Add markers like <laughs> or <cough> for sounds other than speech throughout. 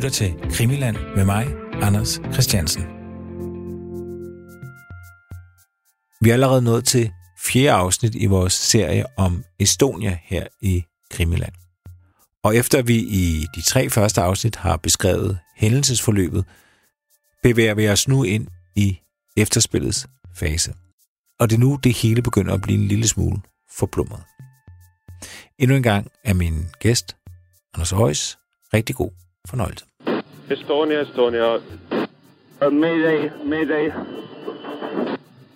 lytter til Krimiland med mig, Anders Christiansen. Vi er allerede nået til fjerde afsnit i vores serie om Estonia her i Krimiland. Og efter vi i de tre første afsnit har beskrevet hændelsesforløbet, bevæger vi os nu ind i efterspillets fase. Og det er nu, det hele begynder at blive en lille smule forplumret. Endnu en gang er min gæst, Anders Højs, rigtig god fornøjelse. Estonia, Estonia. Uh, mayday, mayday.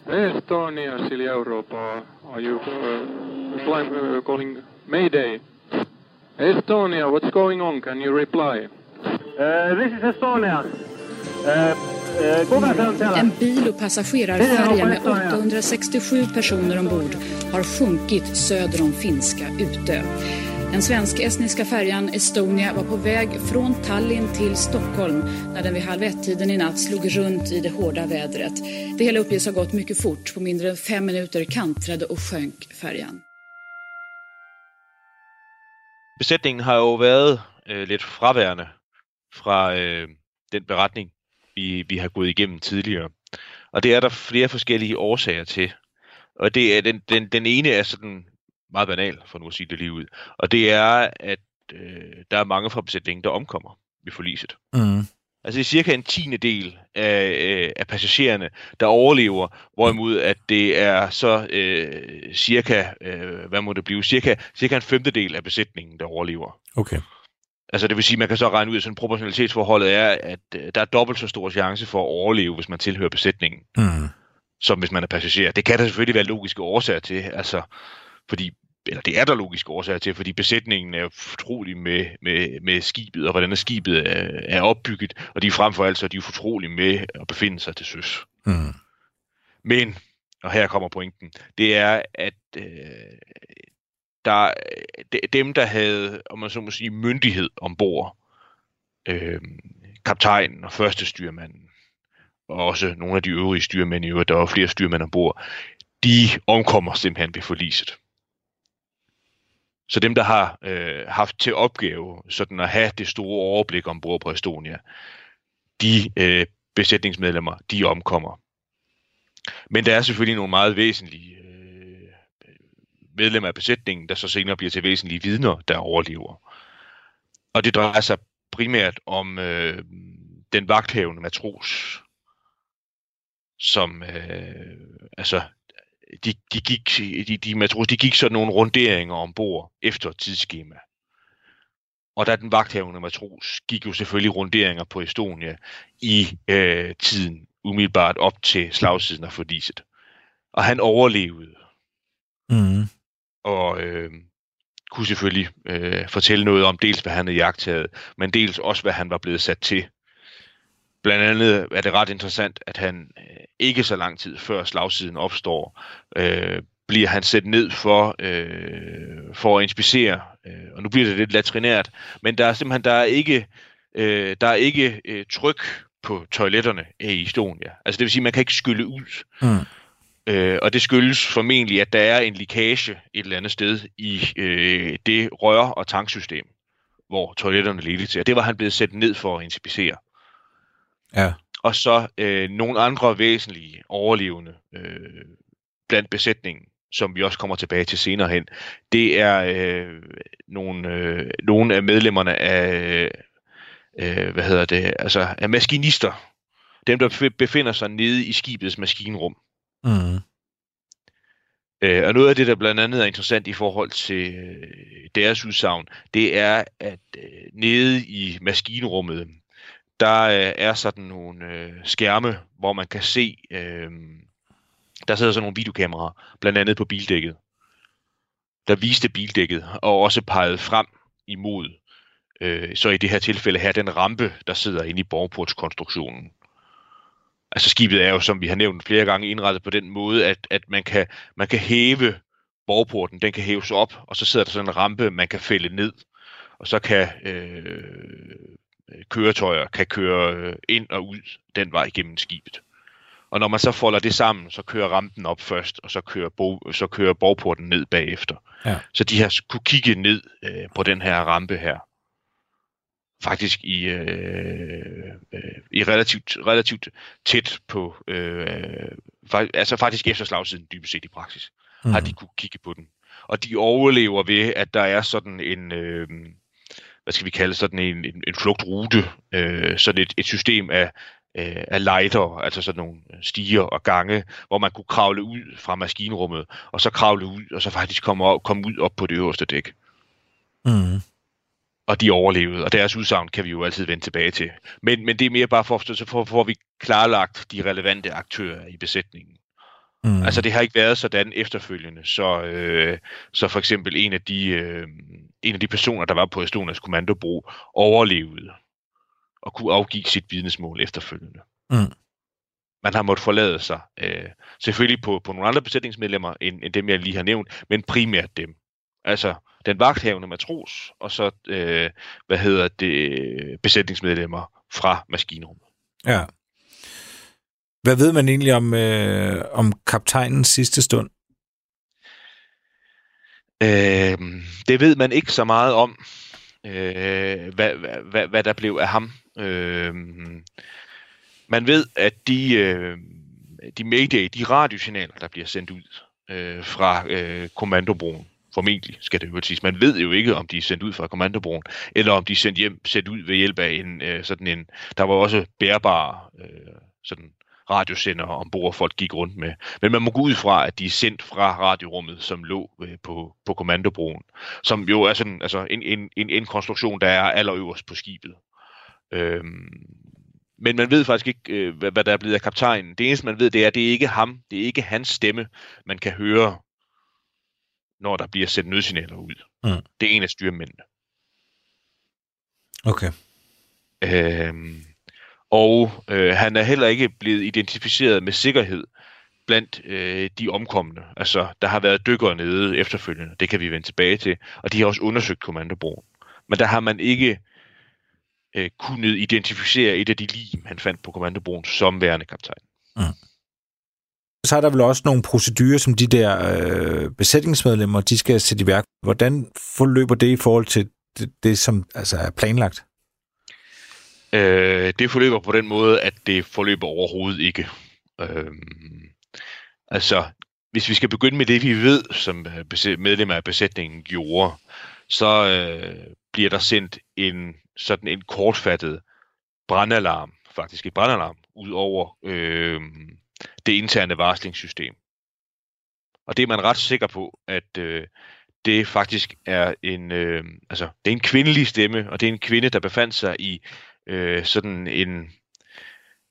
Estonia, Silja Europa. Are you uh, flying, uh, calling Mayday? Estonia, what's going on? Can you reply? Uh, this is Estonia. Uh, uh, En bil och passagerarfärja med 867 personer ombord har sjunkit söder om finska Utö. Den svensk-estniska färjan Estonia var på väg från Tallinn till Stockholm när den vid halv ett-tiden i natt slog runt i det hårda vädret. Det hela uppges ha gått mycket fort. På mindre än fem minuter kantrade och sjönk färjan. Besætningen har jo været øh, lidt fraværende fra øh, den beretning, vi, vi har gået igennem tidligere. Og det er der flere forskellige årsager til. Og det er den, den, den ene er sådan meget banal, for nu at sige det lige ud. Og det er, at øh, der er mange fra besætningen, der omkommer ved forliset. Mm. Altså det er cirka en tiende del af, øh, af passagererne, der overlever, hvorimod at det er så øh, cirka, øh, hvad må det blive, cirka, cirka en femtedel af besætningen, der overlever. Okay. Altså det vil sige, man kan så regne ud, at sådan proportionalitetsforholdet er, at øh, der er dobbelt så stor chance for at overleve, hvis man tilhører besætningen, Mm. som hvis man er passager. Det kan der selvfølgelig være logiske årsager til, altså fordi eller det er der logiske årsager til, fordi besætningen er fortrolig med, med, med skibet, og hvordan skibet er, er opbygget, og de er frem for alt så er de jo fortrolige med at befinde sig til søs. Mm. Men, og her kommer pointen, det er, at øh, der, de, dem, der havde, om man så må sige, myndighed ombord, øh, kaptajnen og første styrmanden, og også nogle af de øvrige styrmænd i øvrigt, der var flere styrmænd ombord, de omkommer simpelthen ved forliset. Så dem, der har øh, haft til opgave sådan at have det store overblik ombord på Estonia, de øh, besætningsmedlemmer, de omkommer. Men der er selvfølgelig nogle meget væsentlige øh, medlemmer af besætningen, der så senere bliver til væsentlige vidner, der overlever. Og det drejer sig primært om øh, den vagthavende matros, som øh, altså de, de gik de, de matros, de gik sådan nogle runderinger ombord efter tidsskema. Og da den vagthavende matros gik jo selvfølgelig runderinger på Estonia i øh, tiden umiddelbart op til slagsiden af forliset. Og han overlevede Mm. og øh, kunne selvfølgelig øh, fortælle noget om dels, hvad han havde jagtet, men dels også, hvad han var blevet sat til. Blandt andet er det ret interessant, at han øh, ikke så lang tid før slagsiden opstår, øh, bliver han sat ned for, øh, for at inspicere. Øh, og nu bliver det lidt latrinært, men der er simpelthen der er ikke, øh, der er ikke øh, tryk på toiletterne i Estonia. Altså det vil sige, man kan ikke skylle ud. Mm. Øh, og det skyldes formentlig, at der er en likage et eller andet sted i øh, det rør- og tanksystem, hvor toiletterne ledte til. Og det var han blevet sat ned for at inspicere. Ja. Og så øh, nogle andre væsentlige overlevende øh, blandt besætningen, som vi også kommer tilbage til senere hen, det er øh, nogle, øh, nogle af medlemmerne af, øh, hvad hedder det, altså af maskinister. Dem, der bef- befinder sig nede i skibets maskinrum. Mm. Øh, og noget af det, der blandt andet er interessant i forhold til øh, deres udsagn, det er, at øh, nede i maskinrummet, der øh, er sådan nogle øh, skærme, hvor man kan se, øh, der sidder sådan nogle videokameraer, blandt andet på bildækket, der viste bildækket og også pegede frem imod, øh, så i det her tilfælde her, den rampe, der sidder inde i borgportskonstruktionen. Altså skibet er jo, som vi har nævnt flere gange, indrettet på den måde, at, at man, kan, man kan hæve borgporten, den kan hæves op, og så sidder der sådan en rampe, man kan fælde ned, og så kan øh, køretøjer kan køre øh, ind og ud den vej gennem skibet. Og når man så folder det sammen, så kører rampen op først, og så kører, bo, så kører borgporten ned bagefter. Ja. Så de har kunne kigge ned øh, på den her rampe her. faktisk i, øh, øh, i relativt, relativt tæt på, øh, altså faktisk efter slagsiden dybest set i praksis, mm. har de kunne kigge på den. Og de overlever ved, at der er sådan en, øh, hvad skal vi kalde sådan en, en, en flugtrute, øh, sådan et, et system af, øh, af lighter, altså sådan nogle stiger og gange, hvor man kunne kravle ud fra maskinrummet, og så kravle ud, og så faktisk komme, op, komme ud op på det øverste dæk. Mm. Og de overlevede, og deres udsagn kan vi jo altid vende tilbage til. Men, men det er mere bare for, så får vi klarlagt de relevante aktører i besætningen. Mm. Altså det har ikke været sådan efterfølgende, så, øh, så for eksempel en af de øh, en af de personer, der var på Estonias kommandobro, overlevede og kunne afgive sit vidnesmål efterfølgende. Mm. Man har måttet forlade sig øh, selvfølgelig på, på nogle andre besætningsmedlemmer, end, end dem jeg lige har nævnt, men primært dem. Altså den vagthavende matros, og så, øh, hvad hedder det, besætningsmedlemmer fra maskinrummet. Ja. Hvad ved man egentlig om, øh, om kaptajnens sidste stund? Øh, det ved man ikke så meget om, øh, hvad, hvad, hvad der blev af ham. Øh, man ved, at de, øh, de Mayday, de radiosignaler, der bliver sendt ud øh, fra øh, kommandobroen, formentlig skal det jo siges. Man ved jo ikke, om de er sendt ud fra kommandobroen, eller om de er sendt hjem, sendt ud ved hjælp af en øh, sådan en, der var også bærbare øh, sådan radiosender ombord, folk gik rundt med. Men man må gå ud fra, at de er sendt fra radiorummet, som lå øh, på, på kommandobroen, som jo er sådan, altså en, en, en, en konstruktion, der er allerøverst på skibet. Øhm, men man ved faktisk ikke, øh, hvad, hvad der er blevet af kaptajnen. Det eneste, man ved, det er, at det er ikke ham, det er ikke hans stemme, man kan høre, når der bliver sendt nødsignaler ud. Mm. Det er en af styrmændene. Okay. Øhm, og øh, han er heller ikke blevet identificeret med sikkerhed blandt øh, de omkomne. Altså, der har været dykkere nede efterfølgende, det kan vi vende tilbage til, og de har også undersøgt kommandobroen. Men der har man ikke øh, kunnet identificere et af de lig, han fandt på kommandobroen som værende kaptajn. Mm. Så er der vel også nogle procedurer, som de der øh, besætningsmedlemmer, de skal sætte i værk. Hvordan forløber det i forhold til det, det som altså er planlagt? Øh, det forløber på den måde, at det forløber overhovedet ikke. Øh, altså, hvis vi skal begynde med det, vi ved, som øh, medlemmer af besætningen gjorde, så øh, bliver der sendt en sådan en kortfattet brandalarm, faktisk et brandalarm, ud over øh, det interne varslingssystem. Og det er man ret sikker på, at øh, det faktisk er en, øh, altså, det er en kvindelig stemme, og det er en kvinde, der befandt sig i øh, sådan en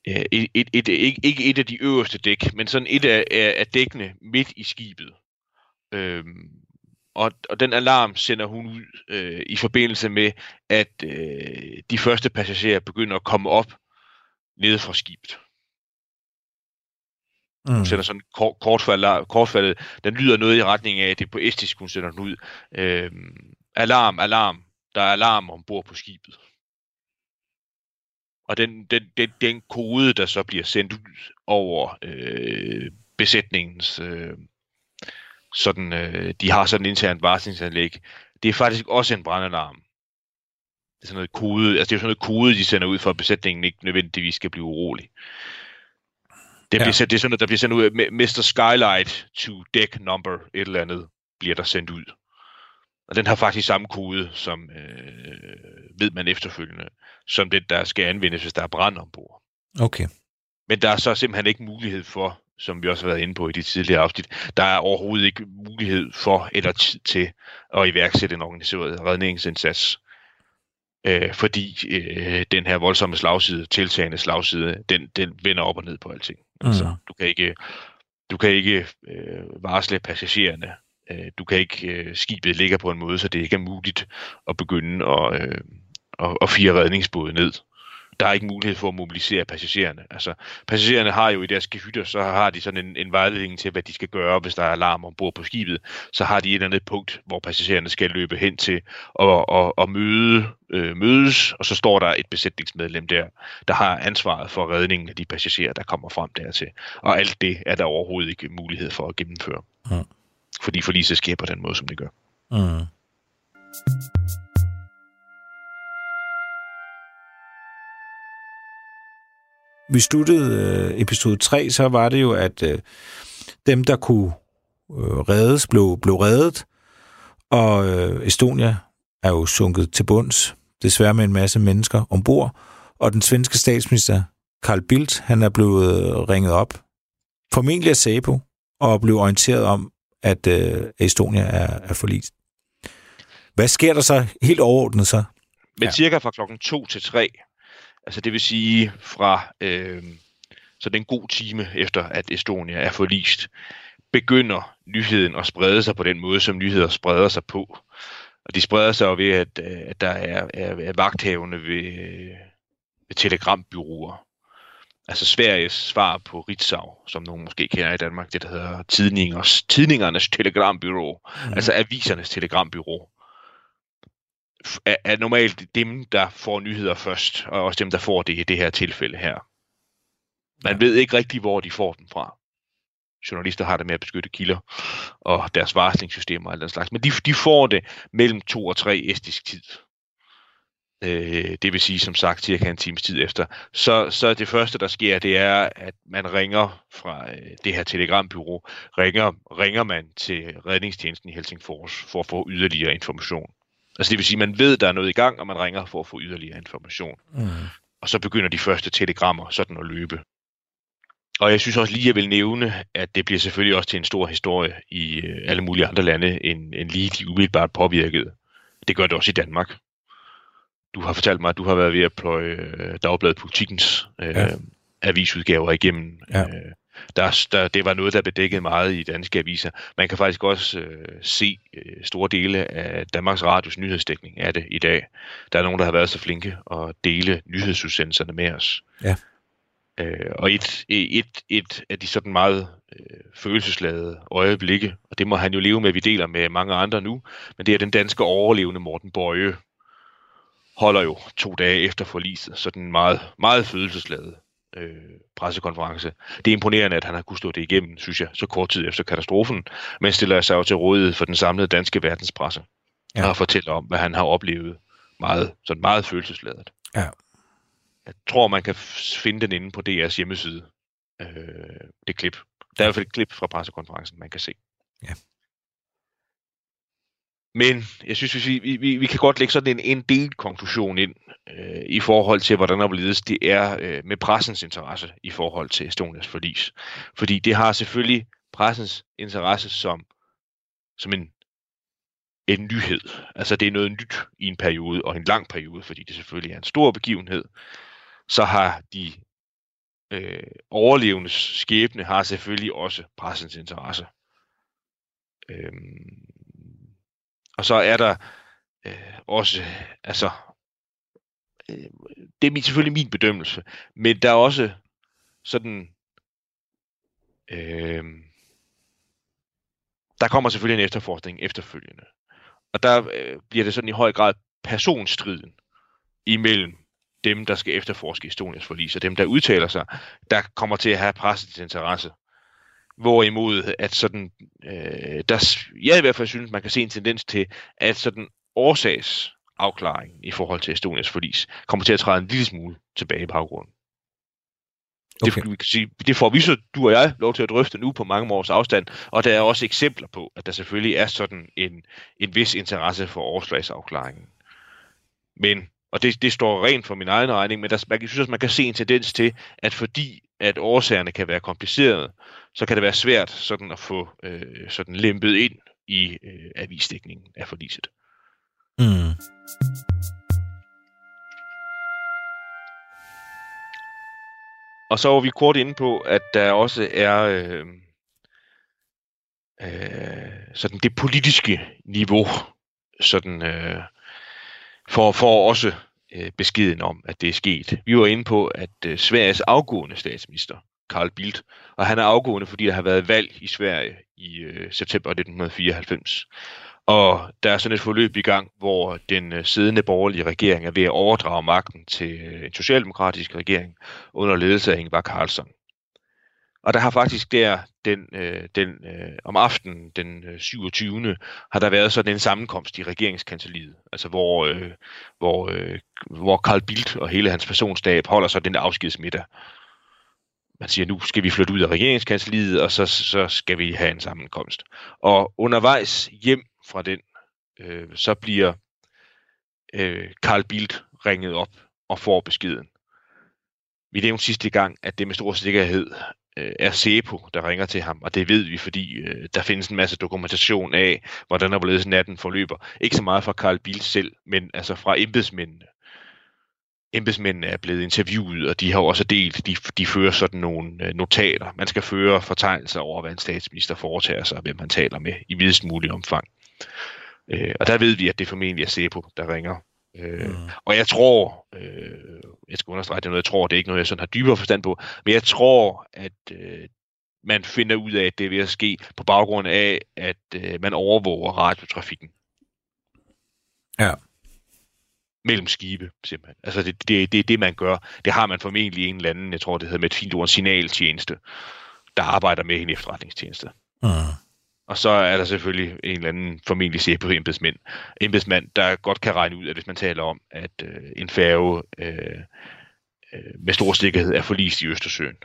øh, et, et, et, ikke, ikke et af de øverste dæk, men sådan et af, af dækkene midt i skibet. Øh, og, og den alarm sender hun ud øh, i forbindelse med, at øh, de første passagerer begynder at komme op nede fra skibet. Mm. Hun sender sådan kort, kortfaldet, kortfaldet, den lyder noget i retning af, at det er på estisk, hun sender den ud. Øh, alarm, alarm, der er alarm ombord på skibet. Og den, den, den, den kode, der så bliver sendt ud over øh, besætningens, øh, sådan, øh, de har sådan en intern varslingsanlæg, det er faktisk også en brandalarm. Det er sådan noget kode, altså det er sådan noget kode, de sender ud for, at besætningen ikke nødvendigvis skal blive urolig. Det, ja. bliver sendt, det er sådan, at der bliver sendt ud, Mr. Skylight to deck number, et eller andet, bliver der sendt ud. Og den har faktisk samme kode, som øh, ved man efterfølgende, som den, der skal anvendes, hvis der er brand ombord. Okay. Men der er så simpelthen ikke mulighed for, som vi også har været inde på i de tidligere afsnit, der er overhovedet ikke mulighed for eller tid til at iværksætte en organiseret redningsindsats. Øh, fordi øh, den her voldsomme slagside, tiltagende slagside, den, den vender op og ned på alting. Mm. Altså, du kan ikke, du kan ikke øh, varsle passagererne øh, du kan ikke, øh, skibet ligger på en måde, så det ikke er muligt at begynde at, øh, at, at fire redningsbåde ned. Der er ikke mulighed for at mobilisere passagererne. Altså, passagererne har jo i deres gehytter, så har de sådan en, en vejledning til, hvad de skal gøre, hvis der er alarm ombord på skibet. Så har de et eller andet punkt, hvor passagererne skal løbe hen til og, og, og møde, øh, mødes, og så står der et besætningsmedlem der, der har ansvaret for redningen af de passagerer, der kommer frem dertil. Og alt det er der overhovedet ikke mulighed for at gennemføre. Mm fordi forliset sker på den måde, som det gør. Mm. Vi sluttede øh, episode 3, så var det jo, at øh, dem, der kunne øh, reddes, blev, blev reddet, og øh, Estonia er jo sunket til bunds, desværre med en masse mennesker ombord, og den svenske statsminister Carl Bildt, han er blevet øh, ringet op, formentlig af SAPO, og blev orienteret om, at øh, Estonia er, er forlist. Hvad sker der så helt overordnet så? Men ja. cirka fra klokken 2 til 3, altså det vil sige fra øh, så den god time efter, at Estonia er forlist, begynder nyheden at sprede sig på den måde, som nyheder spreder sig på. Og de spreder sig jo ved, at, øh, at der er, er, er vagthavende ved, ved telegrambyråer. Altså Sveriges svar på Ritzau, som nogen måske kender i Danmark, det der hedder tidningers, tidningernes telegrambyrå, mm. altså avisernes telegrambyrå, er, er normalt dem, der får nyheder først, og også dem, der får det i det her tilfælde her. Man ja. ved ikke rigtig, hvor de får dem fra journalister har det med at beskytte kilder og deres varslingssystemer og alt den slags. Men de, de får det mellem to og tre estisk tid. Øh, det vil sige, som sagt, cirka en times tid efter. Så, så det første, der sker, det er, at man ringer fra øh, det her telegrambyrå, ringer, ringer man til redningstjenesten i Helsingfors for at få yderligere information. Altså det vil sige, at man ved, at der er noget i gang, og man ringer for at få yderligere information. Mm. Og så begynder de første telegrammer sådan at løbe. Og jeg synes også lige, at jeg vil nævne, at det bliver selvfølgelig også til en stor historie i øh, alle mulige andre lande, end, end lige de umiddelbart påvirkede. Det gør det også i Danmark. Du har fortalt mig, at du har været ved at pløje øh, Dagbladet Politikens øh, ja. avisudgaver igennem. Ja. Øh, der, der, det var noget, der blev dækket meget i danske aviser. Man kan faktisk også øh, se øh, store dele af Danmarks Radios nyhedsdækning af det i dag. Der er nogen, der har været så flinke at dele nyhedsudsendelserne med os. Ja. Øh, og et, et, et af de sådan meget øh, følelsesladede øjeblikke, og det må han jo leve med, at vi deler med mange andre nu, men det er den danske overlevende Morten Bøje, holder jo to dage efter forliset, sådan en meget, meget følelsesladet øh, pressekonference. Det er imponerende, at han har kunnet stå det igennem, synes jeg, så kort tid efter katastrofen, men stiller sig jo til rådighed for den samlede danske verdenspresse, ja. og fortæller om, hvad han har oplevet meget, sådan meget følelsesladet. Ja. Jeg tror, man kan finde den inde på DR's hjemmeside, øh, det klip. Der er i hvert fald et klip fra pressekonferencen, man kan se. Ja. Men jeg synes, vi, vi, vi kan godt lægge sådan en, en del konklusion ind øh, i forhold til, hvordan opledes det er øh, med pressens interesse i forhold til Estonias forlis. Fordi det har selvfølgelig pressens interesse som, som en, en nyhed. Altså det er noget nyt i en periode, og en lang periode, fordi det selvfølgelig er en stor begivenhed så har de øh, overlevendes skæbne har selvfølgelig også pressens interesse. Øhm, og så er der øh, også, altså, øh, det er min, selvfølgelig min bedømmelse, men der er også sådan, øh, der kommer selvfølgelig en efterforskning efterfølgende. Og der øh, bliver det sådan i høj grad personstriden imellem dem, der skal efterforske Estonias forlis, og dem, der udtaler sig, der kommer til at have pressets interesse. Hvorimod, at sådan, øh, der, jeg i hvert fald synes, man kan se en tendens til, at sådan årsagsafklaringen i forhold til Estonias forlis kommer til at træde en lille smule tilbage i baggrunden. Okay. Det, vi kan sige, det får vi så, du og jeg, lov til at drøfte nu på mange års afstand, og der er også eksempler på, at der selvfølgelig er sådan en, en vis interesse for årsagsafklaringen. Men og det, det står rent for min egen regning, men der, jeg synes også, man kan se en tendens til, at fordi at årsagerne kan være komplicerede, så kan det være svært sådan at få øh, sådan lempet ind i øh, avisdækningen af forliset. Mm. Og så var vi kort inde på, at der også er øh, øh, sådan det politiske niveau, sådan øh, for, for også øh, beskeden om, at det er sket. Vi var inde på, at øh, Sveriges afgående statsminister, Carl Bildt, og han er afgående, fordi der har været valg i Sverige i øh, september 1994. Og der er sådan et forløb i gang, hvor den øh, siddende borgerlige regering er ved at overdrage magten til øh, en socialdemokratisk regering under ledelse af Ingvar Carlsson. Og der har faktisk der, den, øh, den, øh, om aftenen den øh, 27. har der været sådan en sammenkomst i regeringskanseliet, altså hvor, øh, hvor, øh, hvor Carl Bildt og hele hans personstab holder så den afskedsmiddag. man siger, nu skal vi flytte ud af regeringskanseliet, og så, så skal vi have en sammenkomst. Og undervejs hjem fra den, øh, så bliver øh, Carl Bildt ringet op og får beskeden. Vi nævnte sidste gang, at det med stor sikkerhed øh, er SEPO, der ringer til ham, og det ved vi, fordi øh, der findes en masse dokumentation af, hvordan og hvorledes natten forløber. Ikke så meget fra Carl Bildt selv, men altså fra embedsmændene. Embedsmændene er blevet interviewet, og de har også delt, de, de fører sådan nogle øh, notater. Man skal føre fortegnelser over, hvad en statsminister foretager sig, og hvem han taler med i videst mulig omfang. Øh, og der ved vi, at det formentlig er SEPO, der ringer Øh, mm. Og jeg tror, øh, jeg skal understrege, det er noget, jeg tror, det er ikke noget, jeg sådan har dybere forstand på, men jeg tror, at øh, man finder ud af, at det er ved at ske på baggrund af, at øh, man overvåger radiotrafikken. Ja. Mellem skibe, simpelthen. Altså, det, det, det er det, man gør. Det har man formentlig en eller anden, jeg tror, det hedder med et fint ord, signaltjeneste, der arbejder med en efterretningstjeneste. Mm. Og så er der selvfølgelig en eller anden formentlig embedsmænd. Embedsmand, der godt kan regne ud, at hvis man taler om, at øh, en færge øh, øh, med stor sikkerhed er forlist i Østersøen,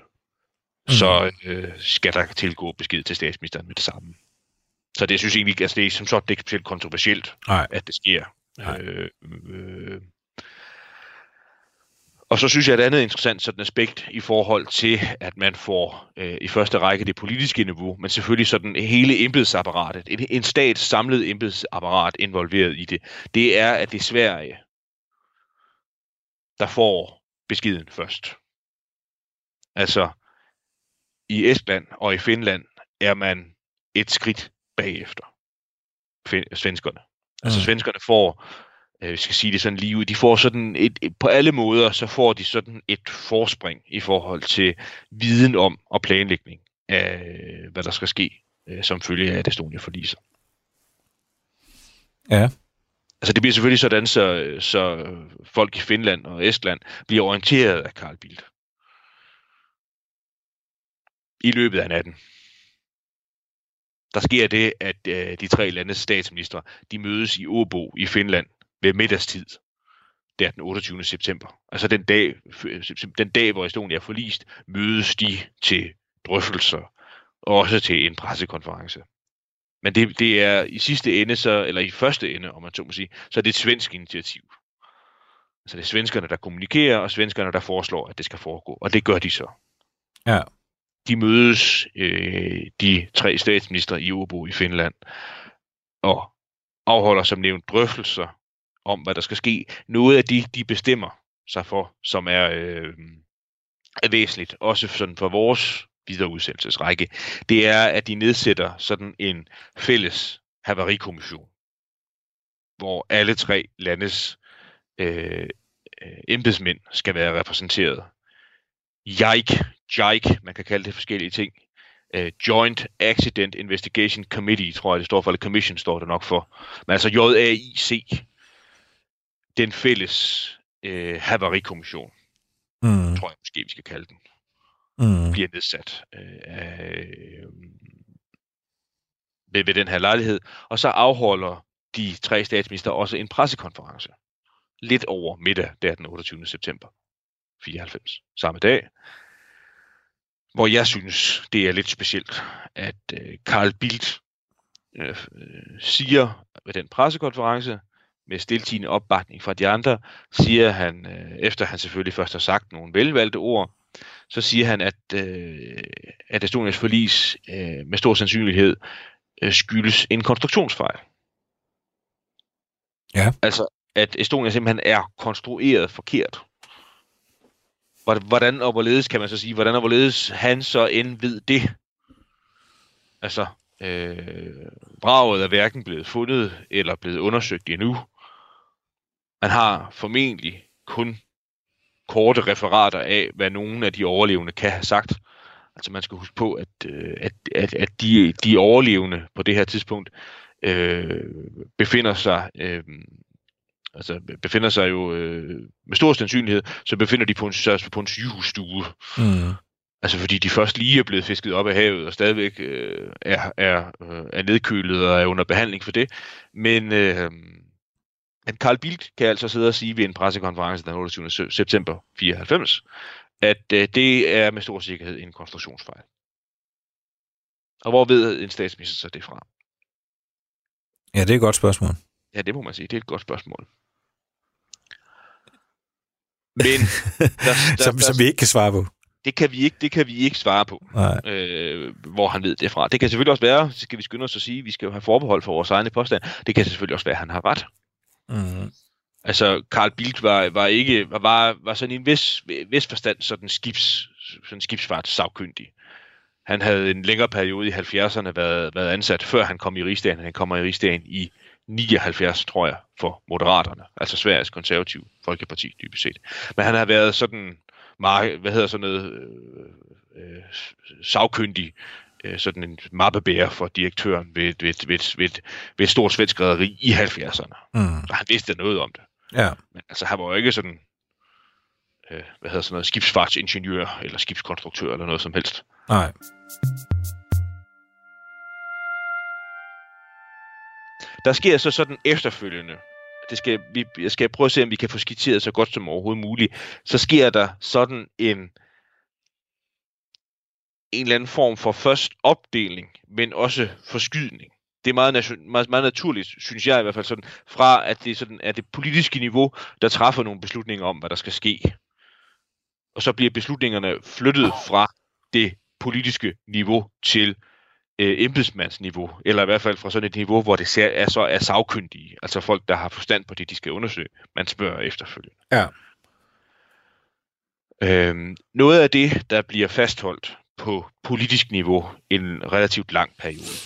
mm. så øh, skal der tilgå besked til statsministeren med det samme. Så det synes jeg egentlig, altså det er som sådan det er ikke specielt kontroversielt, Nej. at det sker. Nej. Øh, øh, og så synes jeg, et andet interessant sådan aspekt i forhold til, at man får øh, i første række det politiske niveau, men selvfølgelig sådan hele embedsapparatet, en, en stats samlet embedsapparat involveret i det, det er, at det er Sverige, der får beskeden først. Altså, i Estland og i Finland er man et skridt bagefter svenskerne. Altså mm. svenskerne får øh, vi skal sige det sådan lige ud, de får sådan et, et, på alle måder, så får de sådan et forspring i forhold til viden om og planlægning af, hvad der skal ske, øh, som følge af, at Estonia forliser. Ja. Altså det bliver selvfølgelig sådan, så, så folk i Finland og Estland bliver orienteret af Carl Bildt. I løbet af natten. Der sker det, at øh, de tre landes statsminister, de mødes i Åbo i Finland ved middagstid. Det er den 28. september. Altså den dag, den dag hvor Estonia er forlist, mødes de til drøftelser, og også til en pressekonference. Men det, det er i sidste ende, så, eller i første ende, om man så må sige, så er det et svensk initiativ. Altså det er svenskerne, der kommunikerer, og svenskerne, der foreslår, at det skal foregå. Og det gør de så. Ja. De mødes, øh, de tre statsminister i Åbo i Finland, og afholder som nævnt drøftelser om, hvad der skal ske. Noget af de, de bestemmer sig for, som er, øh, er væsentligt, også sådan for vores videre udsendelsesrække, det er, at de nedsætter sådan en fælles havarikommission, hvor alle tre landes øh, øh, embedsmænd skal være repræsenteret. JIKE, JIKE, man kan kalde det forskellige ting. Uh, Joint Accident Investigation Committee, tror jeg det står for, eller Commission står det nok for. Men altså JAIC, den fælles øh, havarikommission, mm. tror jeg måske, vi skal kalde den, mm. bliver nedsat øh, ved, ved den her lejlighed. Og så afholder de tre statsminister også en pressekonference lidt over middag, der den 28. september 94, samme dag, hvor jeg synes, det er lidt specielt, at øh, Carl Bildt øh, øh, siger ved den pressekonference, med stiltigende opbakning fra de andre, siger han, øh, efter han selvfølgelig først har sagt nogle velvalgte ord, så siger han, at, øh, at Estonias forlis øh, med stor sandsynlighed øh, skyldes en konstruktionsfejl. Ja. Altså, at Estonia simpelthen er konstrueret forkert. Hvordan og hvorledes, kan man så sige, hvordan og hvorledes han så end ved det. Altså, øh, vraget er hverken blevet fundet eller blevet undersøgt endnu. Man har formentlig kun korte referater af, hvad nogle af de overlevende kan have sagt. Altså man skal huske på, at, øh, at, at, at de, de overlevende på det her tidspunkt øh, befinder sig øh, altså befinder sig jo øh, med stor sandsynlighed, så befinder de på en, på en sygehusstue. Mm. Altså fordi de først lige er blevet fisket op af havet og stadigvæk øh, er, er, øh, er nedkølet og er under behandling for det. Men øh, men Carl Bildt kan altså sidde og sige ved en pressekonference den 28. september 94, at øh, det er med stor sikkerhed en konstruktionsfejl. Og hvor ved en statsminister så det fra? Ja, det er et godt spørgsmål. Ja, det må man sige. Det er et godt spørgsmål. Men <laughs> der, der, som, der, som vi ikke kan svare på. det kan vi ikke, det kan vi ikke svare på, Nej. øh, hvor han ved det fra. Det kan selvfølgelig også være, så skal vi skynde os at sige, vi skal jo have forbehold for vores egne påstand. Det kan selvfølgelig også være, at han har ret. Mm. Altså, Carl Bildt var, var ikke var, var, var sådan i en vis, vis forstand sådan skibs, sådan skibsfartssagkyndig. Han havde en længere periode i 70'erne været, været ansat, før han kom i rigsdagen. Han kommer i rigsdagen i 79, tror jeg, for Moderaterne, altså Sveriges konservative folkeparti, dybest set. Men han har været sådan, hvad hedder sådan noget, øh, øh, sagkyndig, øh, sådan en mappebærer for direktøren ved, ved, ved, ved, ved, et stort svensk rederi i 70'erne. Mm. Og han vidste noget om det. Ja. Men altså, han var jo ikke sådan, øh, hvad hedder sådan noget, skibsfartsingeniør eller skibskonstruktør eller noget som helst. Nej. Der sker så sådan efterfølgende, det skal, vi, jeg skal prøve at se, om vi kan få skitseret så godt som overhovedet muligt, så sker der sådan en, en eller anden form for først opdeling, men også forskydning. Det er meget, nation, meget, meget naturligt, synes jeg i hvert fald, sådan, fra at det sådan, er det politiske niveau, der træffer nogle beslutninger om, hvad der skal ske. Og så bliver beslutningerne flyttet fra det politiske niveau til øh, embedsmandsniveau, eller i hvert fald fra sådan et niveau, hvor det ser, er så er sagkyndige, altså folk, der har forstand på det, de skal undersøge. Man spørger efterfølgende. Ja. Øhm, noget af det, der bliver fastholdt på politisk niveau en relativt lang periode,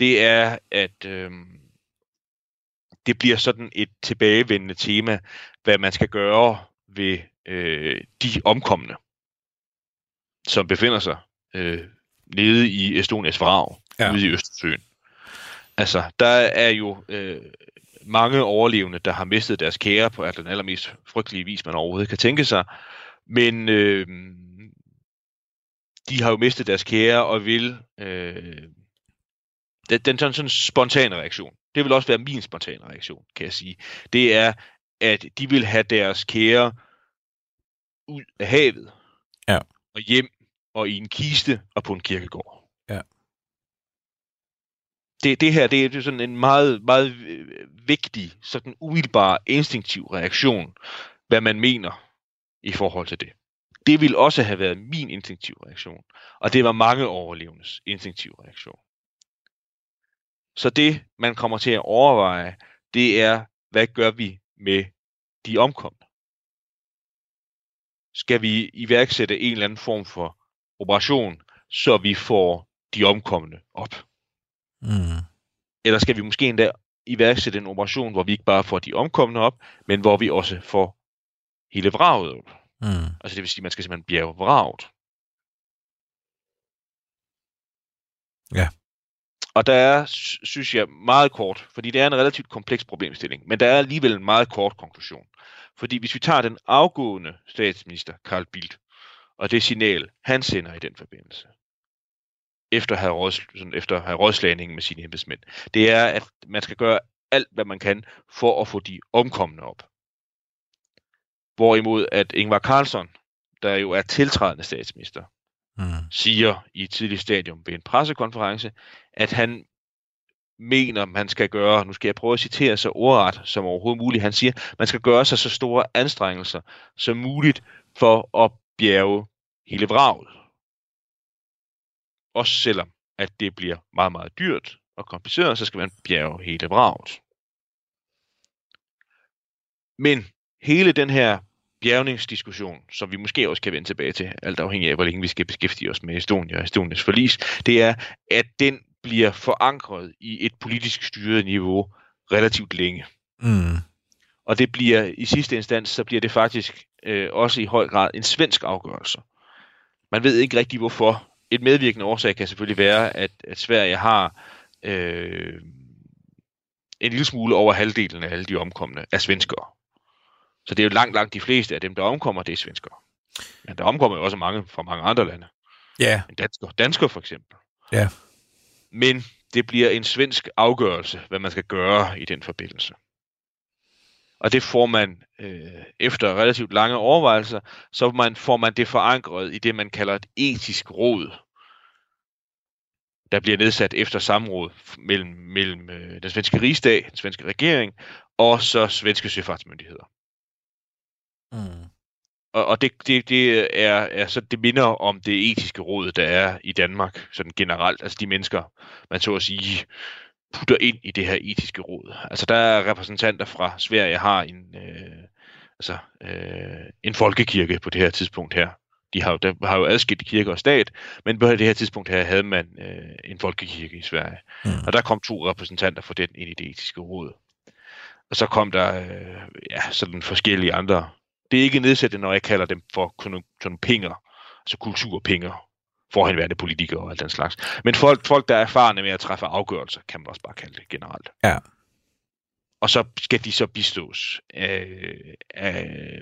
det er, at øhm, det bliver sådan et tilbagevendende tema, hvad man skal gøre ved øh, de omkomne, som befinder sig øh, nede i Estonias vrag, ja. ude i Østersøen. Altså, der er jo øh, mange overlevende, der har mistet deres kære på den allermest frygtelige vis, man overhovedet kan tænke sig. Men øh, de har jo mistet deres kære og vil... Øh, den, den sådan, sådan spontane reaktion, det vil også være min spontane reaktion, kan jeg sige, det er, at de vil have deres kære ud af havet Ja. og hjem og i en kiste og på en kirkegård. Ja. Det, det her, det er sådan en meget, meget øh, vigtig, sådan umiddelbar, instinktiv reaktion, hvad man mener i forhold til det. Det ville også have været min instinktiv reaktion, og det var mange overlevendes instinktiv reaktion. Så det, man kommer til at overveje, det er, hvad gør vi med de omkomne? Skal vi iværksætte en eller anden form for operation, så vi får de omkomne op? Mm. Eller skal vi måske endda iværksætte en operation, hvor vi ikke bare får de omkomne op, men hvor vi også får hele vraget op? Mm. Altså det vil sige, at man skal simpelthen bjerge vraget. Ja. Og der er, sy- synes jeg, meget kort, fordi det er en relativt kompleks problemstilling, men der er alligevel en meget kort konklusion. Fordi hvis vi tager den afgående statsminister, Carl Bildt, og det signal, han sender i den forbindelse, efter at have, råds, sådan, efter at have rådslagning med sine embedsmænd, det er, at man skal gøre alt, hvad man kan, for at få de omkomne op. Hvorimod at Ingvar Carlsson, der jo er tiltrædende statsminister, Mm. siger i et tidligt stadium ved en pressekonference, at han mener, man skal gøre, nu skal jeg prøve at citere så ordret som overhovedet muligt, han siger, man skal gøre sig så store anstrengelser som muligt for at bjerge hele vraget. Også selvom, at det bliver meget, meget dyrt og kompliceret, så skal man bjerge hele vraget. Men hele den her bjergningsdiskussion, som vi måske også kan vende tilbage til, alt afhængig af, hvor længe vi skal beskæftige os med Estonia og Estonias forlis, det er, at den bliver forankret i et politisk styret niveau relativt længe. Mm. Og det bliver i sidste instans, så bliver det faktisk øh, også i høj grad en svensk afgørelse. Man ved ikke rigtig hvorfor. Et medvirkende årsag kan selvfølgelig være, at, at Sverige har øh, en lille smule over halvdelen af alle de omkomne er svenskere. Så det er jo langt, langt de fleste af dem, der omkommer, det er svenskere. Men der omkommer jo også mange fra mange andre lande. Ja. En dansker, dansker for eksempel. Ja. Men det bliver en svensk afgørelse, hvad man skal gøre i den forbindelse. Og det får man øh, efter relativt lange overvejelser, så man, får man det forankret i det, man kalder et etisk råd, der bliver nedsat efter samråd mellem, mellem øh, den svenske rigsdag, den svenske regering, og så svenske søfartsmyndigheder. Mm. Og, og det, det, det er, er så det minder om det etiske råd, der er i Danmark, sådan generelt. Altså de mennesker, man så at sige, putter ind i det her etiske råd. Altså der er repræsentanter fra Sverige, har en, øh, altså, øh, en folkekirke på det her tidspunkt her. De har jo, der har jo adskilt kirke og stat, men på det her tidspunkt her havde man øh, en folkekirke i Sverige. Mm. Og der kom to repræsentanter for den ind i det etiske råd. Og så kom der øh, ja, sådan forskellige andre. Det er ikke nedsættende, når jeg kalder dem for sådan pinger, altså kulturpinger, forhenværende politikere og alt den slags. Men folk, folk, der er erfarne med at træffe afgørelser, kan man også bare kalde det generelt. Ja. Og så skal de så bistås af, af,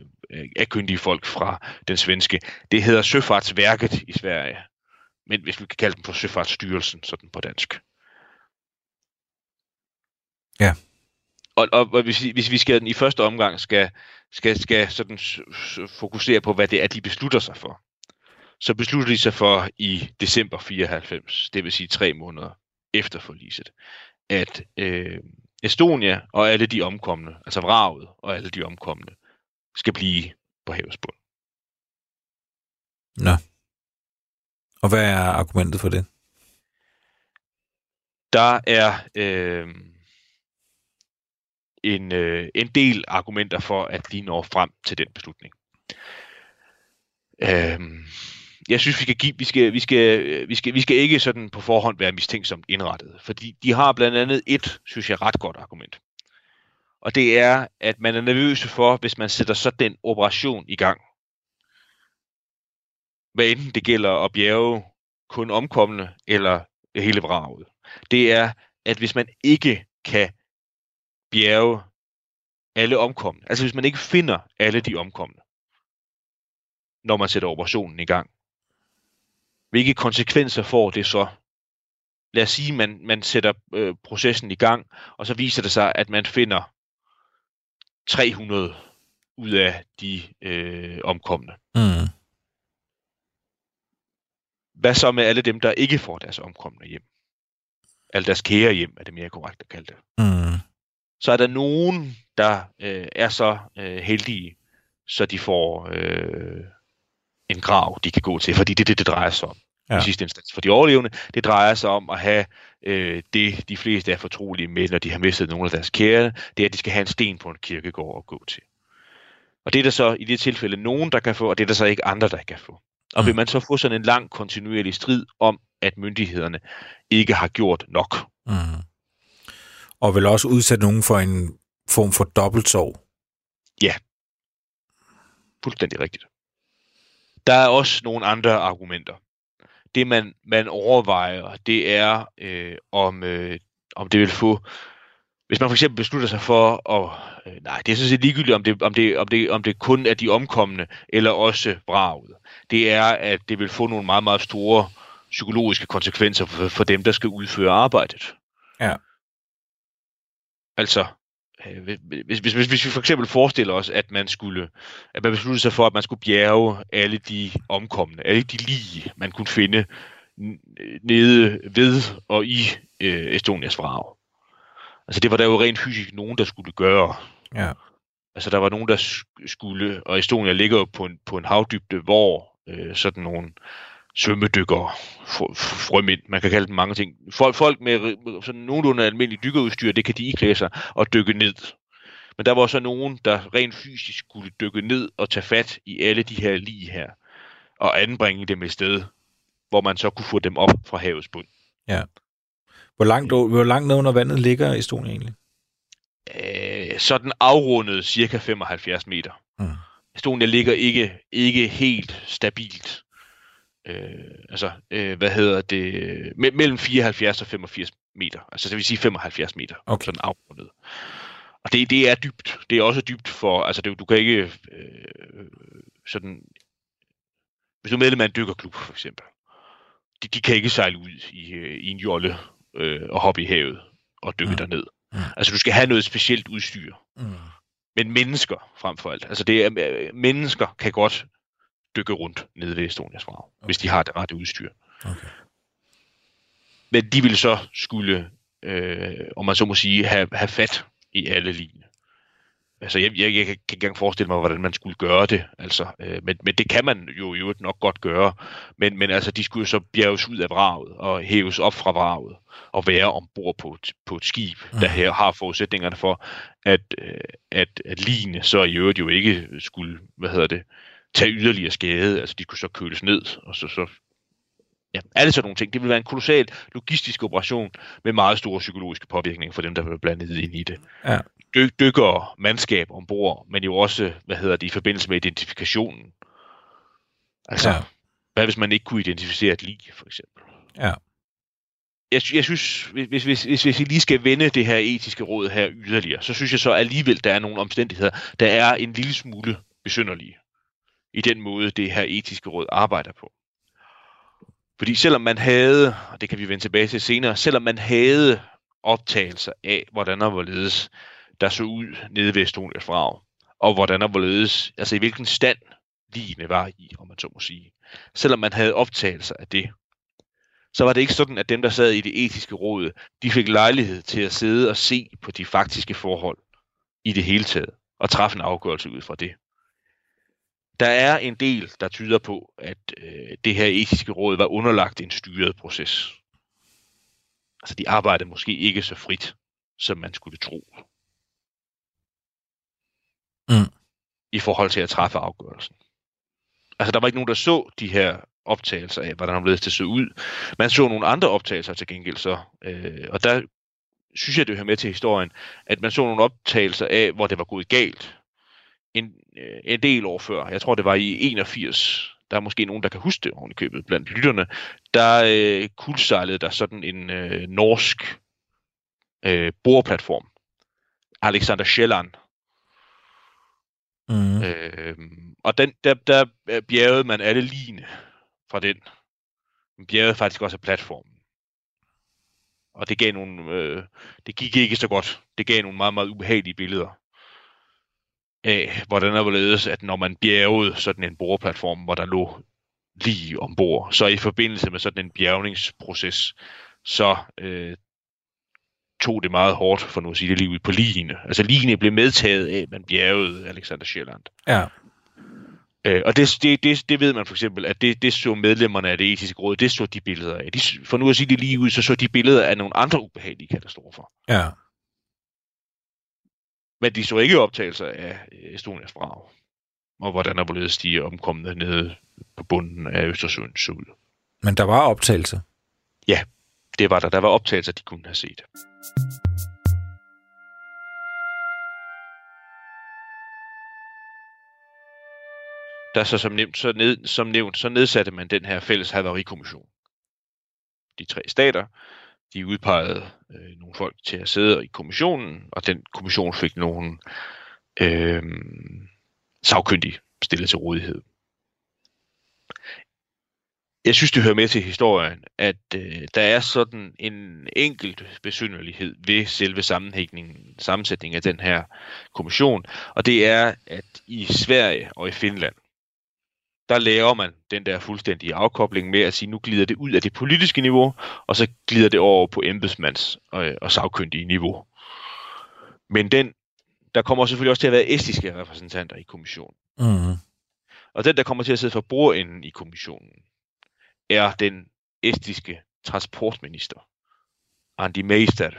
af kyndige folk fra den svenske. Det hedder Søfartsværket i Sverige. Men hvis vi kan kalde dem for Søfartsstyrelsen, sådan på dansk. Ja. Og, og, og hvis, hvis vi skal i første omgang skal, skal, skal sådan fokusere på, hvad det er, de beslutter sig for, så beslutter de sig for i december 94, det vil sige tre måneder efter forliset, at øh, Estonia og alle de omkomne, altså vraget og alle de omkomne, skal blive på havets bund. Nå. Og hvad er argumentet for det? Der er øh, en, øh, en del argumenter for, at de når frem til den beslutning. Øhm, jeg synes, vi skal, give, vi, skal, vi, skal, øh, vi, skal, vi skal ikke sådan på forhånd være mistænksomt indrettet, fordi de har blandt andet et, synes jeg, ret godt argument. Og det er, at man er nervøs for, hvis man sætter sådan en operation i gang. Hvad enten det gælder at bjerge kun omkommende eller hele vraget. Det er, at hvis man ikke kan bjerge alle omkomne, altså hvis man ikke finder alle de omkomne, når man sætter operationen i gang, hvilke konsekvenser får det så? Lad os sige, at man, man sætter øh, processen i gang, og så viser det sig, at man finder 300 ud af de øh, omkomne. Mm. Hvad så med alle dem, der ikke får deres omkomne hjem? Alle deres kære hjem, er det mere korrekt at kalde det. Mm. Så er der nogen, der øh, er så øh, heldige, så de får øh, en grav, de kan gå til, fordi det er det, det drejer sig om ja. i sidste instans. For de overlevende, det drejer sig om at have øh, det, de fleste er fortrolige med, når de har mistet nogle af deres kære, det er, at de skal have en sten på en kirkegård at gå til. Og det er der så i det tilfælde nogen, der kan få, og det er der så ikke andre, der kan få. Og vil mm. man så få sådan en lang kontinuerlig strid om, at myndighederne ikke har gjort nok. Mm. Og vil også udsætte nogen for en form for dobbeltsorg. Ja. Fuldstændig rigtigt. Der er også nogle andre argumenter. Det, man, man overvejer, det er, øh, om, øh, om det vil få... Hvis man for eksempel beslutter sig for at... Øh, nej, det er sådan set ligegyldigt, om det, om, det, om, det, om det kun er de omkomne, eller også vraget. Det er, at det vil få nogle meget, meget store psykologiske konsekvenser for, for dem, der skal udføre arbejdet. Ja. Altså, Øh, hvis, hvis, hvis, hvis vi for eksempel forestiller os, at man skulle, at man besluttede sig for, at man skulle bjerge alle de omkomne, alle de lige, man kunne finde nede ved og i øh, Estonias vrag. Altså det var der jo rent fysisk nogen, der skulle gøre. Ja. Altså der var nogen, der skulle, og Estonia ligger jo på en, på en havdybde, hvor øh, sådan nogle svømmedykker, frømænd, man kan kalde dem mange ting. Folk, folk med sådan nogenlunde almindelig dykkerudstyr, det kan de iklæde sig og dykke ned. Men der var så nogen, der rent fysisk skulle dykke ned og tage fat i alle de her lige her, og anbringe dem et sted, hvor man så kunne få dem op fra havets bund. Ja. Hvor langt, hvor langt ned under vandet ligger Estonia egentlig? Øh, sådan afrundet cirka 75 meter. Mm. Estonia ligger ikke, ikke helt stabilt øh, altså, øh, hvad hedder det, me- mellem 74 og 85 meter. Altså, det vil sige 75 meter. Okay. Sådan afrundet. Og det, det er dybt. Det er også dybt for, altså det, du kan ikke øh, sådan, hvis du er medlem af en dykkerklub for eksempel, de, de kan ikke sejle ud i, øh, i en jolle øh, og hoppe i havet og dykke mm. derned. Mm. Altså du skal have noget specielt udstyr. Mm. men mennesker frem for alt. Altså det er, øh, mennesker kan godt dykke rundt nede ved Estonias vrag, okay. hvis de har det rette udstyr. Okay. Men de ville så skulle, øh, om man så må sige, have, have fat i alle linje. Altså, jeg, jeg, jeg kan ikke engang forestille mig, hvordan man skulle gøre det. Altså, øh, men, men det kan man jo i øvrigt nok godt gøre. Men, men altså, de skulle jo så bjerges ud af vraget og hæves op fra vraget og være ombord på et, på et skib, der her har forudsætningerne for, at, øh, at, at line så i øvrigt jo ikke skulle, hvad hedder det, tage yderligere skade. Altså, de kunne så køles ned, og så, så ja, alle sådan nogle ting. Det vil være en kolossal logistisk operation med meget store psykologiske påvirkninger for dem, der vil blandet ind i det. Ja. Dy- dykker mandskab ombord, men jo også, hvad hedder det, i forbindelse med identifikationen. Altså, Ja. hvad hvis man ikke kunne identificere et lig, for eksempel? Ja. Jeg, jeg synes, hvis, hvis, hvis, hvis, hvis vi lige skal vende det her etiske råd her yderligere, så synes jeg så alligevel, der er nogle omstændigheder, der er en lille smule besynderlige i den måde, det her etiske råd arbejder på. Fordi selvom man havde, og det kan vi vende tilbage til senere, selvom man havde optagelser af, hvordan og hvorledes der så ud nede ved Estonias frag, og hvordan og hvorledes, altså i hvilken stand ligene var i, om man så må sige. Selvom man havde optagelser af det, så var det ikke sådan, at dem, der sad i det etiske råd, de fik lejlighed til at sidde og se på de faktiske forhold i det hele taget, og træffe en afgørelse ud fra det. Der er en del, der tyder på, at øh, det her etiske råd var underlagt en styret proces. Altså, de arbejdede måske ikke så frit, som man skulle tro. Mm. I forhold til at træffe afgørelsen. Altså, der var ikke nogen, der så de her optagelser af, hvordan det til så ud. Man så nogle andre optagelser til gengæld så, øh, og der synes jeg, det hører med til historien, at man så nogle optagelser af, hvor det var gået galt. En, øh, en del år før, jeg tror det var i 81, der er måske nogen, der kan huske det oven købet blandt lytterne, der øh, kuldsejlede der sådan en øh, norsk øh, boreplatform. Alexander Sjælland. Mm. Øh, og den, der, der øh, bjergede man alle line fra den. Man bjergede faktisk også af platformen. Og det gav nogle, øh, det gik ikke så godt. Det gav nogle meget, meget ubehagelige billeder af, hvordan der hvorledes, at når man bjergede sådan en boreplatform, hvor der lå lige ombord, så i forbindelse med sådan en bjergningsproces, så øh, tog det meget hårdt, for nu at sige det lige ud på line. Altså line blev medtaget af, at man bjergede Alexander Sjælland. Ja. Øh, og det, det, det, det ved man for eksempel, at det, det så medlemmerne af det etiske råd, det så de billeder af. De, for nu at sige det lige ud, så så de billeder af nogle andre ubehagelige katastrofer. Ja. Men de så ikke optagelser af øh, Estonias vrag, og hvordan der hvorledes de er omkomne nede på bunden af Østersøen så ud. Men der var optagelser. Det var der. Der var optagelser, de kunne have set. Der så som nævnt, så, ned, som nævnt, så nedsatte man den her fælles havarikommission. De tre stater, de udpegede øh, nogle folk til at sidde i kommissionen, og den kommission fik nogle øh, sagkyndige stillet til rådighed. Jeg synes, det hører med til historien, at øh, der er sådan en enkelt besynderlighed ved selve sammenhængningen, sammensætningen af den her kommission, og det er, at i Sverige og i Finland, der laver man den der fuldstændige afkobling med at sige, nu glider det ud af det politiske niveau, og så glider det over på embedsmands- og, og sagkyndige niveau. Men den, der kommer selvfølgelig også til at være estiske repræsentanter i kommissionen. Mm. Og den, der kommer til at sidde for bordenden i kommissionen, er den estiske transportminister, Andi Meister,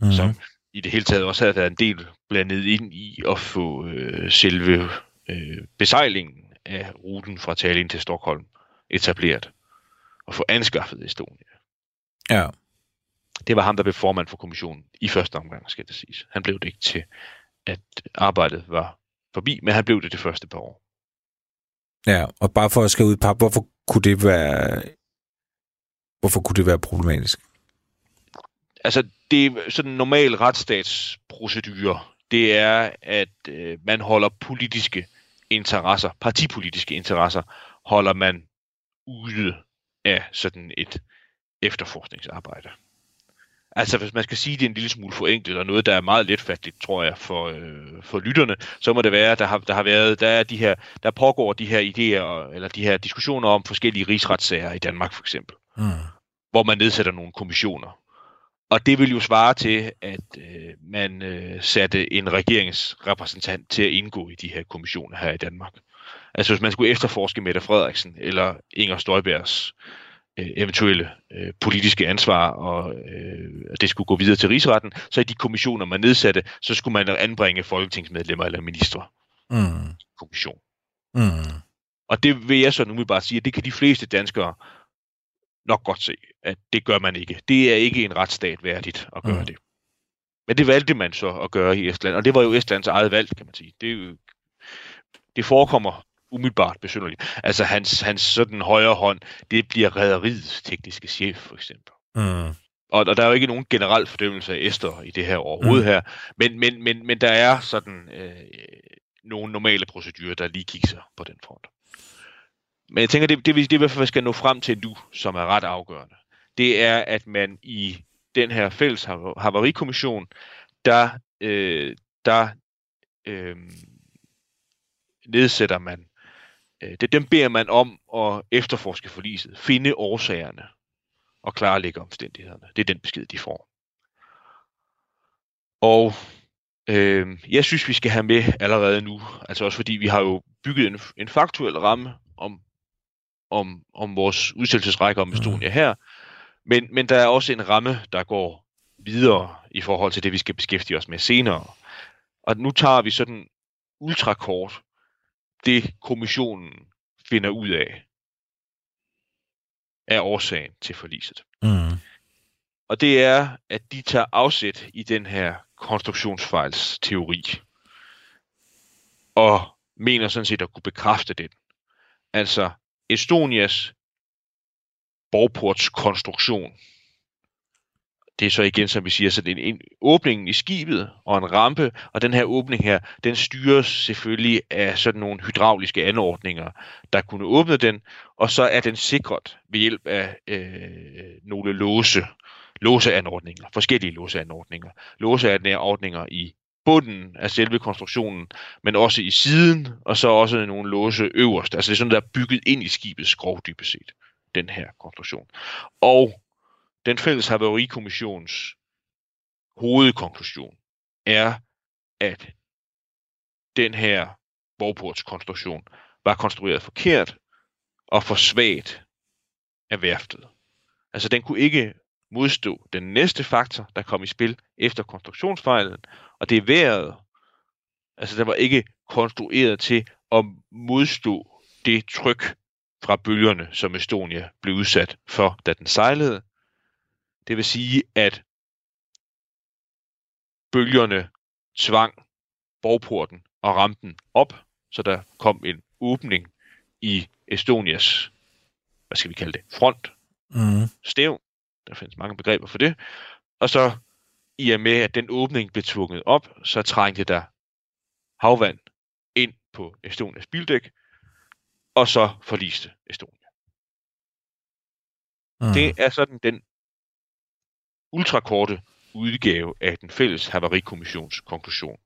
mm. som i det hele taget også har været en del blandet ind i at få øh, selve øh, besejlingen af ruten fra Tallinn til Stockholm etableret og få anskaffet Estonia. Ja. Det var ham, der blev formand for kommissionen i første omgang, skal det siges. Han blev det ikke til, at arbejdet var forbi, men han blev det det første par år. Ja, og bare for at skal ud pap, hvorfor kunne det være hvorfor kunne det være problematisk? altså, det er sådan en normal retsstatsprocedure. Det er, at øh, man holder politiske interesser, partipolitiske interesser, holder man ude af sådan et efterforskningsarbejde. Altså, hvis man skal sige det en lille smule forenklet, og noget, der er meget letfatteligt, tror jeg, for, øh, for lytterne, så må det være, der har, der har været, der er de her, der pågår de her idéer, eller de her diskussioner om forskellige rigsretssager i Danmark, for eksempel. Mm. Hvor man nedsætter nogle kommissioner. Og det vil jo svare til, at øh, man øh, satte en regeringsrepræsentant til at indgå i de her kommissioner her i Danmark. Altså hvis man skulle efterforske Mette Frederiksen eller Inger Støjbergs øh, eventuelle øh, politiske ansvar, og øh, det skulle gå videre til rigsretten, så i de kommissioner, man nedsatte, så skulle man anbringe folketingsmedlemmer eller ministre. Mm. Kommission. Mm. Og det vil jeg så nu bare sige, at det kan de fleste danskere nok godt se, at det gør man ikke. Det er ikke en retsstat værdigt at gøre mm. det. Men det valgte man så at gøre i Estland, og det var jo Estlands eget valg, kan man sige. Det, det forekommer umiddelbart besynderligt. Altså hans, hans sådan højre hånd, det bliver rædderiets tekniske chef, for eksempel. Mm. Og, og der er jo ikke nogen generel fordømmelse af Esther i det her overhovedet mm. her, men, men, men, men der er sådan øh, nogle normale procedurer, der lige kigger på den front. Men jeg tænker, det, det, det, det i hvert fald skal nå frem til nu, som er ret afgørende, det er, at man i den her fælles havarikommission, der, øh, der øh, nedsætter man øh, det, dem beder man om at efterforske forliset, finde årsagerne og klarlægge omstændighederne. Det er den besked, de får. Og øh, jeg synes, vi skal have med allerede nu, altså også fordi vi har jo bygget en, en faktuel ramme om, om, om vores udsættelsesrække om mhm. Estonia mm. her, men, men der er også en ramme, der går videre i forhold til det, vi skal beskæftige os med senere. Og nu tager vi sådan ultrakort det kommissionen finder ud af, er årsagen til forliset. Mm. Og det er, at de tager afsæt i den her konstruktionsfejlsteori, og mener sådan set at kunne bekræfte den. Altså Estonias borgportskonstruktion det er så igen, som vi siger, så det er en, åbningen i skibet og en rampe, og den her åbning her, den styres selvfølgelig af sådan nogle hydrauliske anordninger, der kunne åbne den, og så er den sikret ved hjælp af øh, nogle låse, låseanordninger, forskellige låseanordninger. Låseanordninger i bunden af selve konstruktionen, men også i siden, og så også nogle låse øverst. Altså det er sådan, der er bygget ind i skibets skrov dybest set, den her konstruktion. Og den fælles haverikommissions hovedkonklusion er, at den her borgportskonstruktion var konstrueret forkert og for svagt af værftet. Altså den kunne ikke modstå den næste faktor, der kom i spil efter konstruktionsfejlen, og det er vejret. Altså den var ikke konstrueret til at modstå det tryk fra bølgerne, som Estonia blev udsat for, da den sejlede. Det vil sige, at bølgerne tvang borgporten og ramten op, så der kom en åbning i Estonias, hvad skal vi kalde det, front, mm. stæv. Der findes mange begreber for det. Og så i og med, at den åbning blev tvunget op, så trængte der havvand ind på Estonias bildæk, og så forliste Estonia. Mm. Det er sådan den ultrakorte udgave af den fælles havarikommissions konklusion.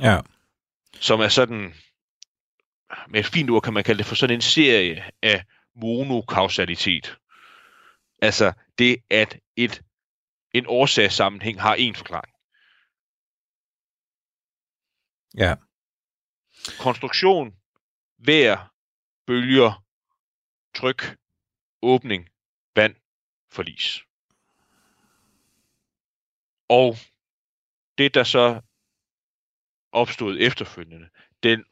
Ja. Som er sådan, med et fint ord kan man kalde det for sådan en serie af monokausalitet. Altså det, at et, en årsagssammenhæng har en forklaring. Ja. Konstruktion, vejr, bølger, tryk, åbning, vand, forlis. Og det, der så opstod efterfølgende, den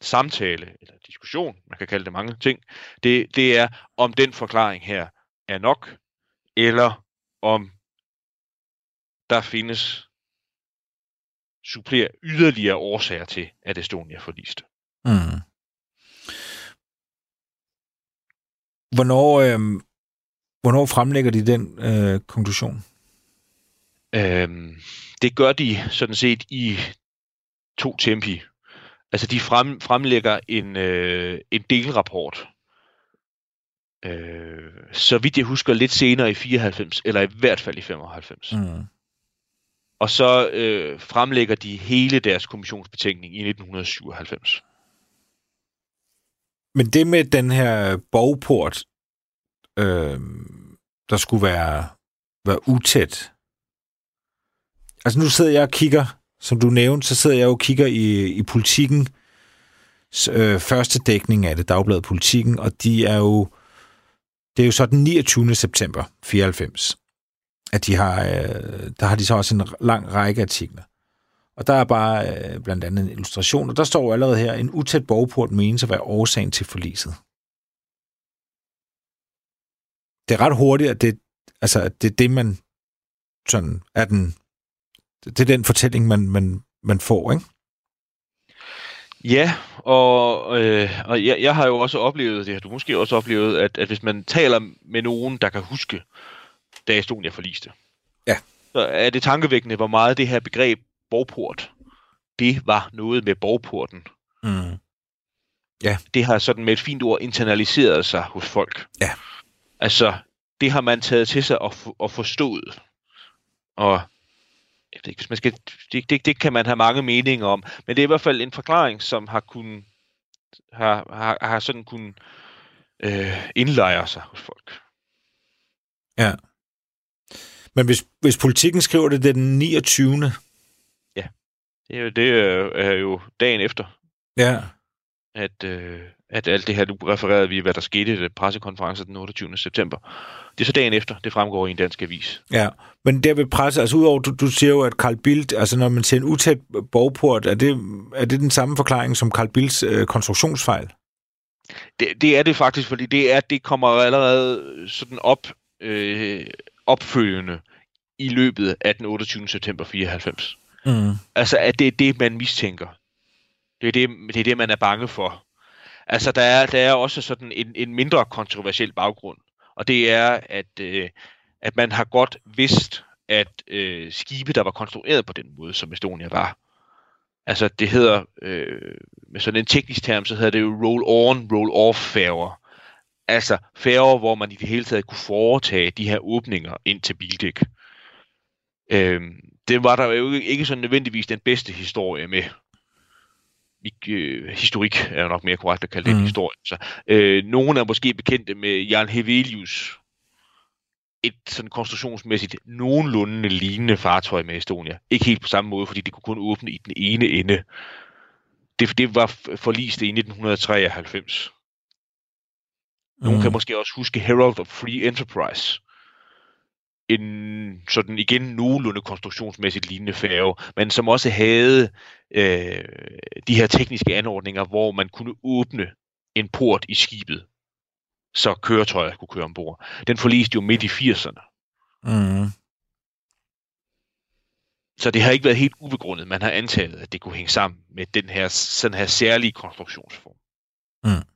samtale, eller diskussion, man kan kalde det mange ting, det, det er, om den forklaring her er nok, eller om der findes supplere yderligere årsager til, at Estonia forliste. Mm. Hvornår, øh, hvornår fremlægger de den øh, konklusion? Øhm, det gør de sådan set i to tempi. Altså de frem, fremlægger en, øh, en delrapport øh, så vidt jeg husker, lidt senere i 94, eller i hvert fald i 95. Mm. Og så øh, fremlægger de hele deres kommissionsbetænkning i 1997. Men det med den her borgport, øh, der skulle være, være utæt. Altså nu sidder jeg og kigger, som du nævnte, så sidder jeg og kigger i, i politikken, øh, første dækning af det, Dagbladet Politikken, og de er jo, det er jo så den 29. september 94, at de har, øh, der har de så også en lang række artikler. Og der er bare øh, blandt andet en illustration, og der står allerede her, en utæt borgport menes at være årsagen til forliset. Det er ret hurtigt, at det, altså, at det er det, man sådan, er den, det er den fortælling, man, man, man får, ikke? Ja, og, øh, og jeg, jeg har jo også oplevet, det har du måske også oplevet, at, at hvis man taler med nogen, der kan huske, da Estonia forliste, Ja. så er det tankevækkende, hvor meget det her begreb borgport, det var noget med borgporten. Mm. Det har sådan med et fint ord internaliseret sig hos folk. Ja. Altså, det har man taget til sig og, og forstået. Og jeg ved ikke, hvis man skal, det, det, det kan man have mange meninger om, men det er i hvert fald en forklaring, som har kunnet har, har, har sådan kunnet øh, indlejre sig hos folk. Ja. Men hvis, hvis politikken skriver det, det er den 29. Det er jo, det er, er jo dagen efter, Ja. at, øh, at alt det her, du refererede vi, hvad der skete i pressekonference den 28. september. Det er så dagen efter, det fremgår i en dansk avis. Ja, men der ved presse, altså udover, du, du siger jo, at Carl Bildt, altså når man siger en utæt borgport, er det, er det den samme forklaring som Carl Bildts øh, konstruktionsfejl? Det, det er det faktisk, fordi det er, det kommer allerede sådan op, øh, opfølgende i løbet af den 28. september 94. Mm. Altså, at det er det, man mistænker. Det er det, det, er det man er bange for. Altså, der er, der er også sådan en, en mindre kontroversiel baggrund. Og det er, at, øh, at man har godt vidst, at øh, skibe, der var konstrueret på den måde, som Estonia var, altså det hedder, øh, med sådan en teknisk term, så hedder det jo roll-on, roll-off færger. Altså færger, hvor man i det hele taget kunne foretage de her åbninger ind til bildæk. Øh, det var der jo ikke, ikke sådan nødvendigvis den bedste historie med. Øh, historik er nok mere korrekt at kalde det mm. en historie. Så, øh, nogle er måske bekendte med Jan Hevelius, et sådan konstruktionsmæssigt nogenlunde lignende fartøj med Estonia. Ikke helt på samme måde, fordi det kunne kun åbne i den ene ende. Det, det var forlist i 1993. Nogle Mm. kan måske også huske Herald of Free Enterprise. En sådan igen nogenlunde konstruktionsmæssigt lignende færge, men som også havde øh, de her tekniske anordninger, hvor man kunne åbne en port i skibet, så køretøjet kunne køre ombord. Den forliste jo midt i 80'erne. Mm. Så det har ikke været helt ubegrundet. Man har antaget, at det kunne hænge sammen med den her, sådan her særlige konstruktionsform. Mm.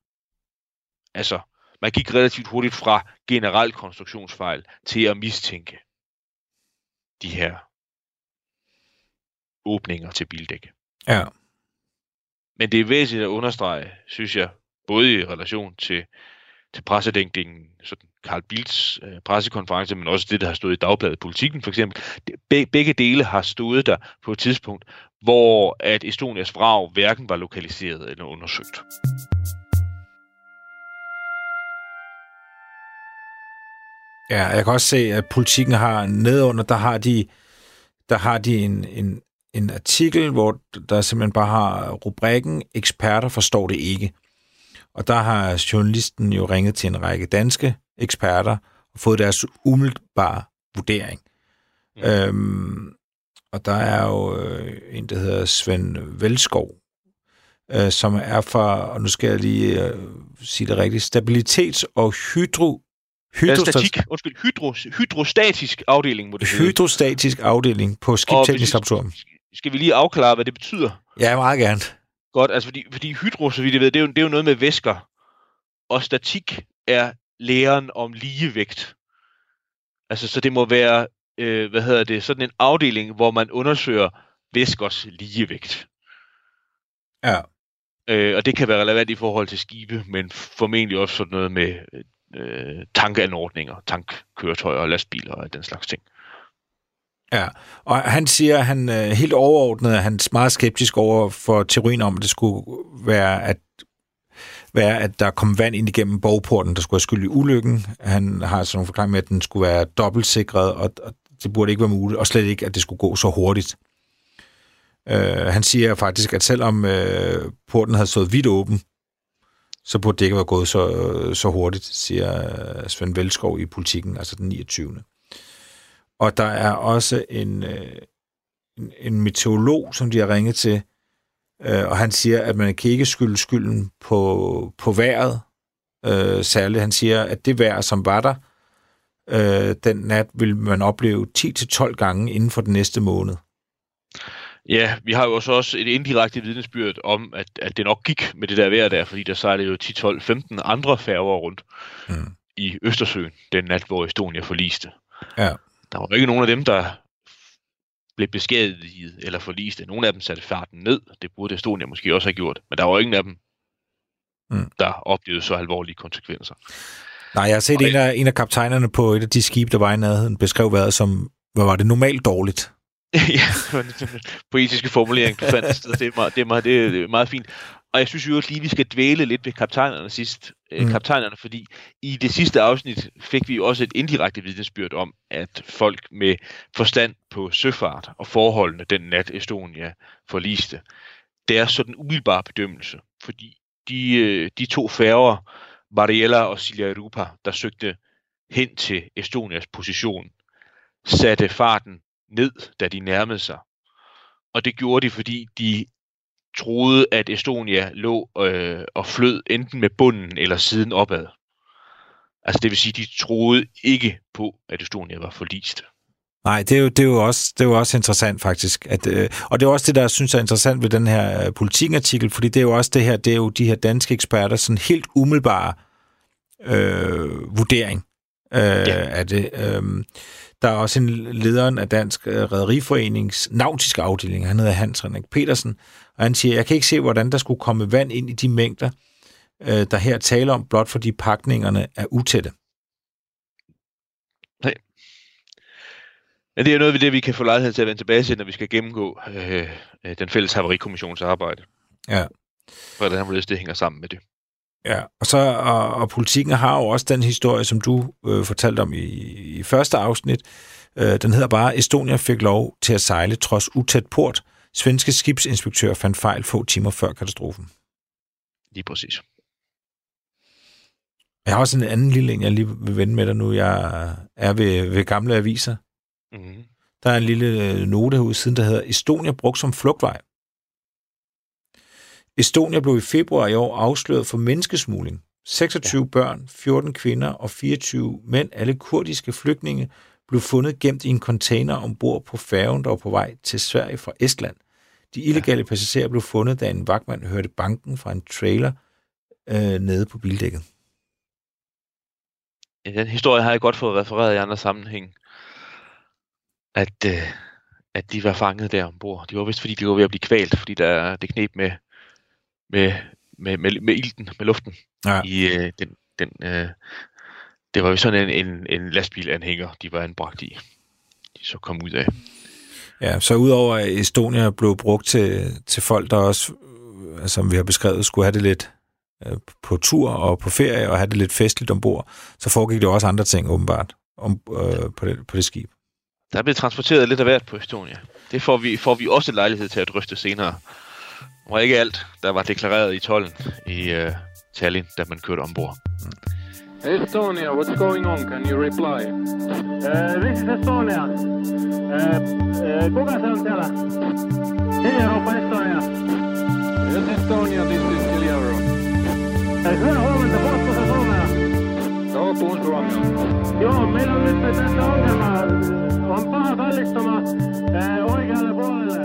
Altså, man gik relativt hurtigt fra generel konstruktionsfejl til at mistænke de her åbninger til bildæk. Ja. Men det er væsentligt at understrege, synes jeg, både i relation til, til pressedækningen, sådan Carl Bildts øh, pressekonference, men også det, der har stået i Dagbladet Politikken for eksempel. Be, begge dele har stået der på et tidspunkt, hvor at Estonias vrag hverken var lokaliseret eller undersøgt. Ja, jeg kan også se, at politikken har nedunder, der har de, der har de en, en, en artikel, hvor der simpelthen bare har rubrikken, eksperter forstår det ikke. Og der har journalisten jo ringet til en række danske eksperter og fået deres umiddelbare vurdering. Mm. Mm. Øhm, og der er jo øh, en, der hedder Svend Velskov, øh, som er fra, og nu skal jeg lige øh, sige det rigtigt, stabilitets- og hydro, Ja, hydrostat- statik, undskyld, hydro, hydrostatisk afdeling, må det hedde. hydrostatisk afdeling på Skibteknisk Laboratorium. Skal vi lige afklare, hvad det betyder? Ja, meget gerne. Godt, altså fordi, fordi hydro, så vidt jeg ved, det er, jo, det er jo noget med væsker. Og statik er læren om ligevægt. Altså, så det må være, øh, hvad hedder det, sådan en afdeling, hvor man undersøger væskers ligevægt. Ja. Øh, og det kan være relevant i forhold til skibe, men formentlig også sådan noget med, øh, tankanordninger, tankkøretøjer og lastbiler og den slags ting. Ja, og han siger, at han øh, helt overordnet er han meget skeptisk over for teorien om, at det skulle være, at være, at der kom vand ind igennem borgporten, der skulle have skyld i ulykken. Han har sådan en forklaring med, at den skulle være dobbeltsikret, og, og det burde ikke være muligt, og slet ikke, at det skulle gå så hurtigt. Øh, han siger faktisk, at selvom øh, porten havde stået vidt åben, så burde det ikke være gået så, så hurtigt, siger Svend Velskov i politikken, altså den 29. Og der er også en, øh, en, en meteorolog, som de har ringet til, øh, og han siger, at man kan ikke skylde skylden på, på vejret, øh, særligt. Han siger, at det vejr, som var der øh, den nat, vil man opleve 10-12 gange inden for den næste måned. Ja, vi har jo også, også et indirekte vidnesbyrd om, at, at det nok gik med det der vejr der, fordi der sejlede jo 10, 12, 15 andre færger rundt mm. i Østersøen den nat, hvor Estonia forliste. Ja. Der var ikke nogen af dem, der blev beskadiget eller forliste. Nogle af dem satte farten ned. Det burde Estonia måske også have gjort. Men der var ingen af dem, mm. der oplevede så alvorlige konsekvenser. Nej, jeg har set en af, en af kaptajnerne på et af de skibe, der var i nærheden, beskrev vejret som, hvad var det, normalt dårligt. <laughs> ja, poetiske formulering, du fandt sted. Det er, meget, det, er meget, det er meget fint. Og jeg synes jo også lige, vi skal dvæle lidt ved kaptajnerne sidst. Øh, mm. Kaptajnerne, fordi i det sidste afsnit fik vi også et indirekte vidnesbyrd om, at folk med forstand på søfart og forholdene den nat Estonia forliste, det er sådan en umiddelbar bedømmelse, fordi de, øh, de to færger, Mariella og Silja Europa, der søgte hen til Estonias position, satte farten ned, da de nærmede sig. Og det gjorde de, fordi de troede, at Estonia lå øh, og flød enten med bunden eller siden opad. Altså det vil sige, de troede ikke på, at Estonia var forlist. Nej, det er jo, det er jo, også, det er jo også interessant faktisk. At, øh, og det er også det, der jeg synes er interessant ved den her øh, politikartikel, fordi det er jo også det her, det er jo de her danske eksperter, sådan helt umiddelbare øh, vurdering øh, ja. af det. Øh, der er også en lederen af Dansk øh, Rederiforenings nautiske afdeling, han hedder Hans Henrik Petersen, og han siger, jeg kan ikke se, hvordan der skulle komme vand ind i de mængder, øh, der her taler om, blot fordi pakningerne er utætte. Nej. Men det er noget ved det, vi kan få lejlighed til at vende tilbage til, når vi skal gennemgå øh, øh den fælles haverikommissions arbejde. Ja. Hvordan det hænger sammen med det. Ja, og, så, og, og politikken har jo også den historie, som du øh, fortalte om i, i første afsnit. Øh, den hedder bare, Estonia fik lov til at sejle trods utæt port. Svenske skibsinspektør fandt fejl få timer før katastrofen. Lige præcis. Jeg har også en anden lille en, jeg lige vil vende med dig nu. Jeg er ved, ved gamle aviser. Mm-hmm. Der er en lille øh, note herude siden, der hedder Estonia brugt som flugtvej. Estonia blev i februar i år afsløret for menneskesmugling. 26 ja. børn, 14 kvinder og 24 mænd, alle kurdiske flygtninge, blev fundet gemt i en container ombord på færgen, der var på vej til Sverige fra Estland. De illegale ja. passagerer blev fundet, da en vagtmand hørte banken fra en trailer øh, nede på bildækket. Ja, den historie har jeg godt fået refereret i andre sammenhæng. At, øh, at de var fanget der ombord. Det var vist fordi, de var ved at blive kvalt, fordi der det knep med med, med, med, med ilten, med luften ja. i øh, den, den øh, det var jo sådan en, en, en lastbilanhænger, de var anbragt i, de så kom ud af. Ja, så udover at Estonia blev brugt til, til folk, der også, øh, som vi har beskrevet, skulle have det lidt øh, på tur og på ferie og have det lidt festligt ombord, så foregik det også andre ting åbenbart om, øh, på, det, på det skib. Der er blevet transporteret lidt af hvert på Estonia. Det får vi, får vi også lejlighed til at drøfte senere var ikke alt, der var deklareret i tollen i uh, Tallinn, da man kørte ombord. Estonia, what's going on? Can you reply? Uh, this is Estonia. Uh, uh, kuka se on siellä? Europa, Estonia. Yes, Estonia, this is Hiljaro. Hyvää huomenta, puhutko se suomea? Joo, puhun suomea. Joo, meillä on nyt tässä ongelma. On paha kallistuma oikealle puolelle.